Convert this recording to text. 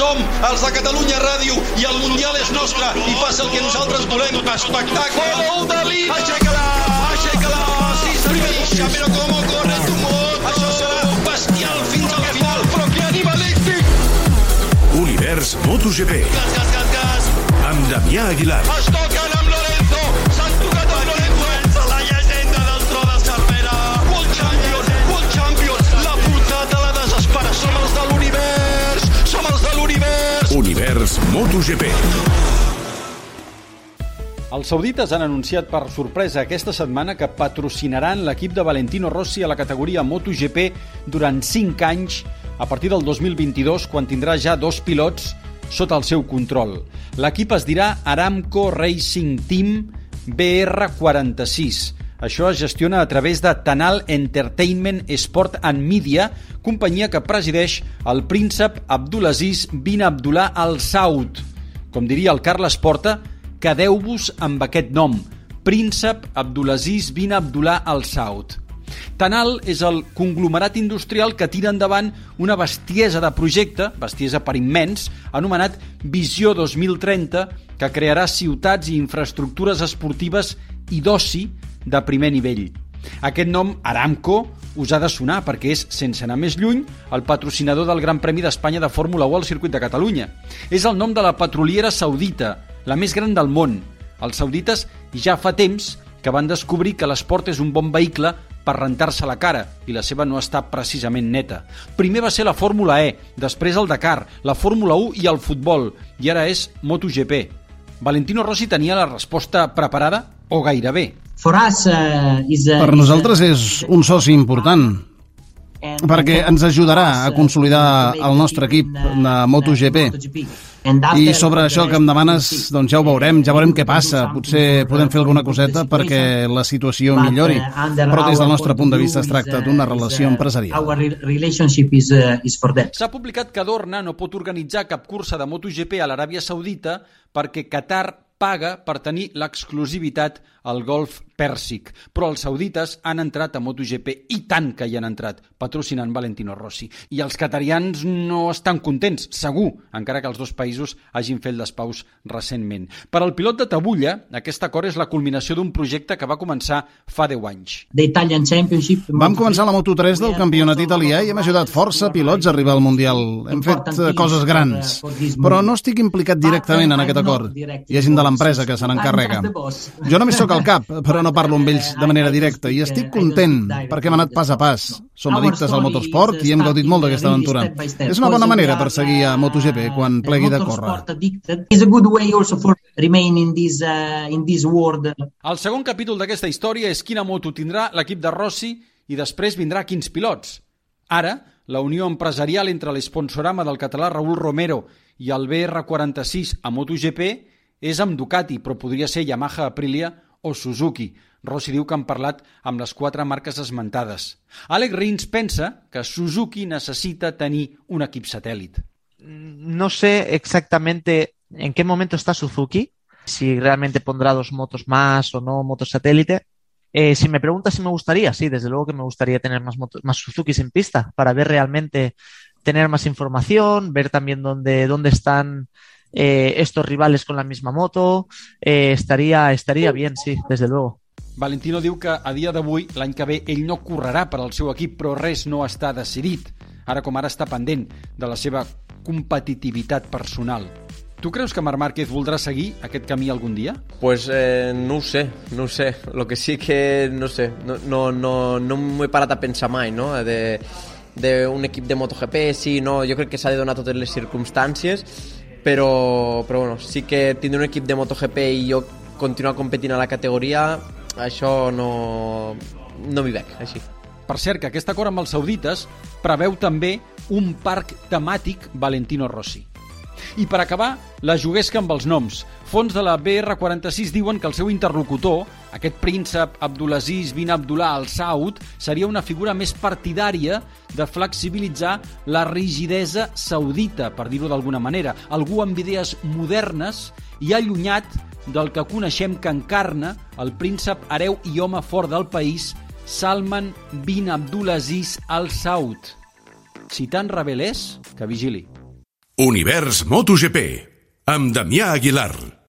Som els de Catalunya Ràdio i el Mundial és nostre i passa el que nosaltres volem. Espectacle! Gol de Lina! Aixeca-la! Aixeca-la! Sí, senyor! Però com corre tu món! Això serà bestial fins al final! Però que animalístic! Univers MotoGP. Gas, gas, gas, gas! Amb Damià Aguilar. Es toquen Univers MotoGP. Els saudites han anunciat per sorpresa aquesta setmana que patrocinaran l'equip de Valentino Rossi a la categoria MotoGP durant 5 anys a partir del 2022, quan tindrà ja dos pilots sota el seu control. L'equip es dirà Aramco Racing Team BR46. Això es gestiona a través de Tanal Entertainment Sport and Media, companyia que presideix el príncep Abdulaziz bin Abdullah Al Saud. Com diria el Carles Porta, quedeu-vos amb aquest nom, príncep Abdulaziz bin Abdullah Al Saud. Tanal és el conglomerat industrial que tira endavant una bestiesa de projecte, bestiesa per immens, anomenat Visió 2030, que crearà ciutats i infraestructures esportives i d'oci de primer nivell. Aquest nom, Aramco, us ha de sonar perquè és, sense anar més lluny, el patrocinador del Gran Premi d'Espanya de Fórmula 1 al circuit de Catalunya. És el nom de la petroliera saudita, la més gran del món. Els saudites ja fa temps que van descobrir que l'esport és un bon vehicle per rentar-se la cara i la seva no està precisament neta. Primer va ser la Fórmula E, després el Dakar, la Fórmula 1 i el futbol, i ara és MotoGP. Valentino Rossi tenia la resposta preparada o gairebé. For us, uh, is, uh, Per nosaltres és un soci important, perquè ens ajudarà a consolidar el nostre equip de MotoGP. I sobre això que em demanes, doncs ja ho veurem, ja veurem què passa. Potser podem fer alguna coseta perquè la situació millori, però des del nostre punt de vista es tracta d'una relació empresarial. S'ha publicat que Dorna no pot organitzar cap cursa de MotoGP a l'Aràbia Saudita perquè Qatar paga per tenir l'exclusivitat al golf pèrsic. Però els saudites han entrat a MotoGP i tant que hi han entrat, patrocinant Valentino Rossi. I els catarians no estan contents, segur, encara que els dos països hagin fet les paus recentment. Per al pilot de Tabulla, aquest acord és la culminació d'un projecte que va començar fa 10 anys. The Italian Championship. Vam començar la Moto3 del campionat italià i hem ajudat força pilots a arribar al Mundial. Hem fet eh, coses grans, però no estic implicat directament en aquest acord. Hi ha gent de l'empresa que se n'encarrega. Jo només sóc al cap, però no parlo amb ells de manera directa i estic content perquè hem anat pas a pas. Som addictes al motorsport i hem gaudit molt d'aquesta aventura. És una bona manera per seguir a MotoGP quan plegui de córrer. In this, in this world. El segon capítol d'aquesta història és quina moto tindrà l'equip de Rossi i després vindrà quins pilots. Ara, la unió empresarial entre l'esponsorama del català Raúl Romero i el BR46 a MotoGP és amb Ducati, però podria ser Yamaha Aprilia o Suzuki. Rossi diu que han parlat amb les quatre marques esmentades. Alec Rins pensa que Suzuki necessita tenir un equip satèl·lit. No sé exactamente en qué momento está Suzuki, si realmente pondrá dos motos más o no, motos satélite. Eh, si me preguntas si me gustaría, sí, desde luego que me gustaría tener más, motos, más Suzukis en pista para ver realmente, tener más información, ver también dónde, dónde están eh, estos rivales con la misma moto. Eh, estaría, estaría bien, sí, desde luego. Valentino diu que a dia d'avui, l'any que ve, ell no correrà per al seu equip, però res no està decidit. Ara com ara està pendent de la seva competitivitat personal. Tu creus que Marc Márquez voldrà seguir aquest camí algun dia? Pues eh, no ho sé, no ho sé. Lo que sí que, no sé, no, no, no, no m'ho he parat a pensar mai, no? De, d'un equip de MotoGP, sí, no, jo crec que s'ha de donar totes les circumstàncies, però, però bueno, sí que tindre un equip de MotoGP i jo continuar competint a la categoria, això no, no m'hi veig, així. Per cert, que aquest acord amb els saudites preveu també un parc temàtic Valentino Rossi. I per acabar, la juguesca amb els noms. Fons de la BR46 diuen que el seu interlocutor, aquest príncep Abdulaziz bin Abdullah al Saud, seria una figura més partidària de flexibilitzar la rigidesa saudita, per dir-ho d'alguna manera. Algú amb idees modernes i allunyat del que coneixem que encarna el príncep hereu i home fort del país, Salman bin Abdulaziz al Saud. Si tan rebel és, que vigili. Univers MotoGP, amb Damià Aguilar.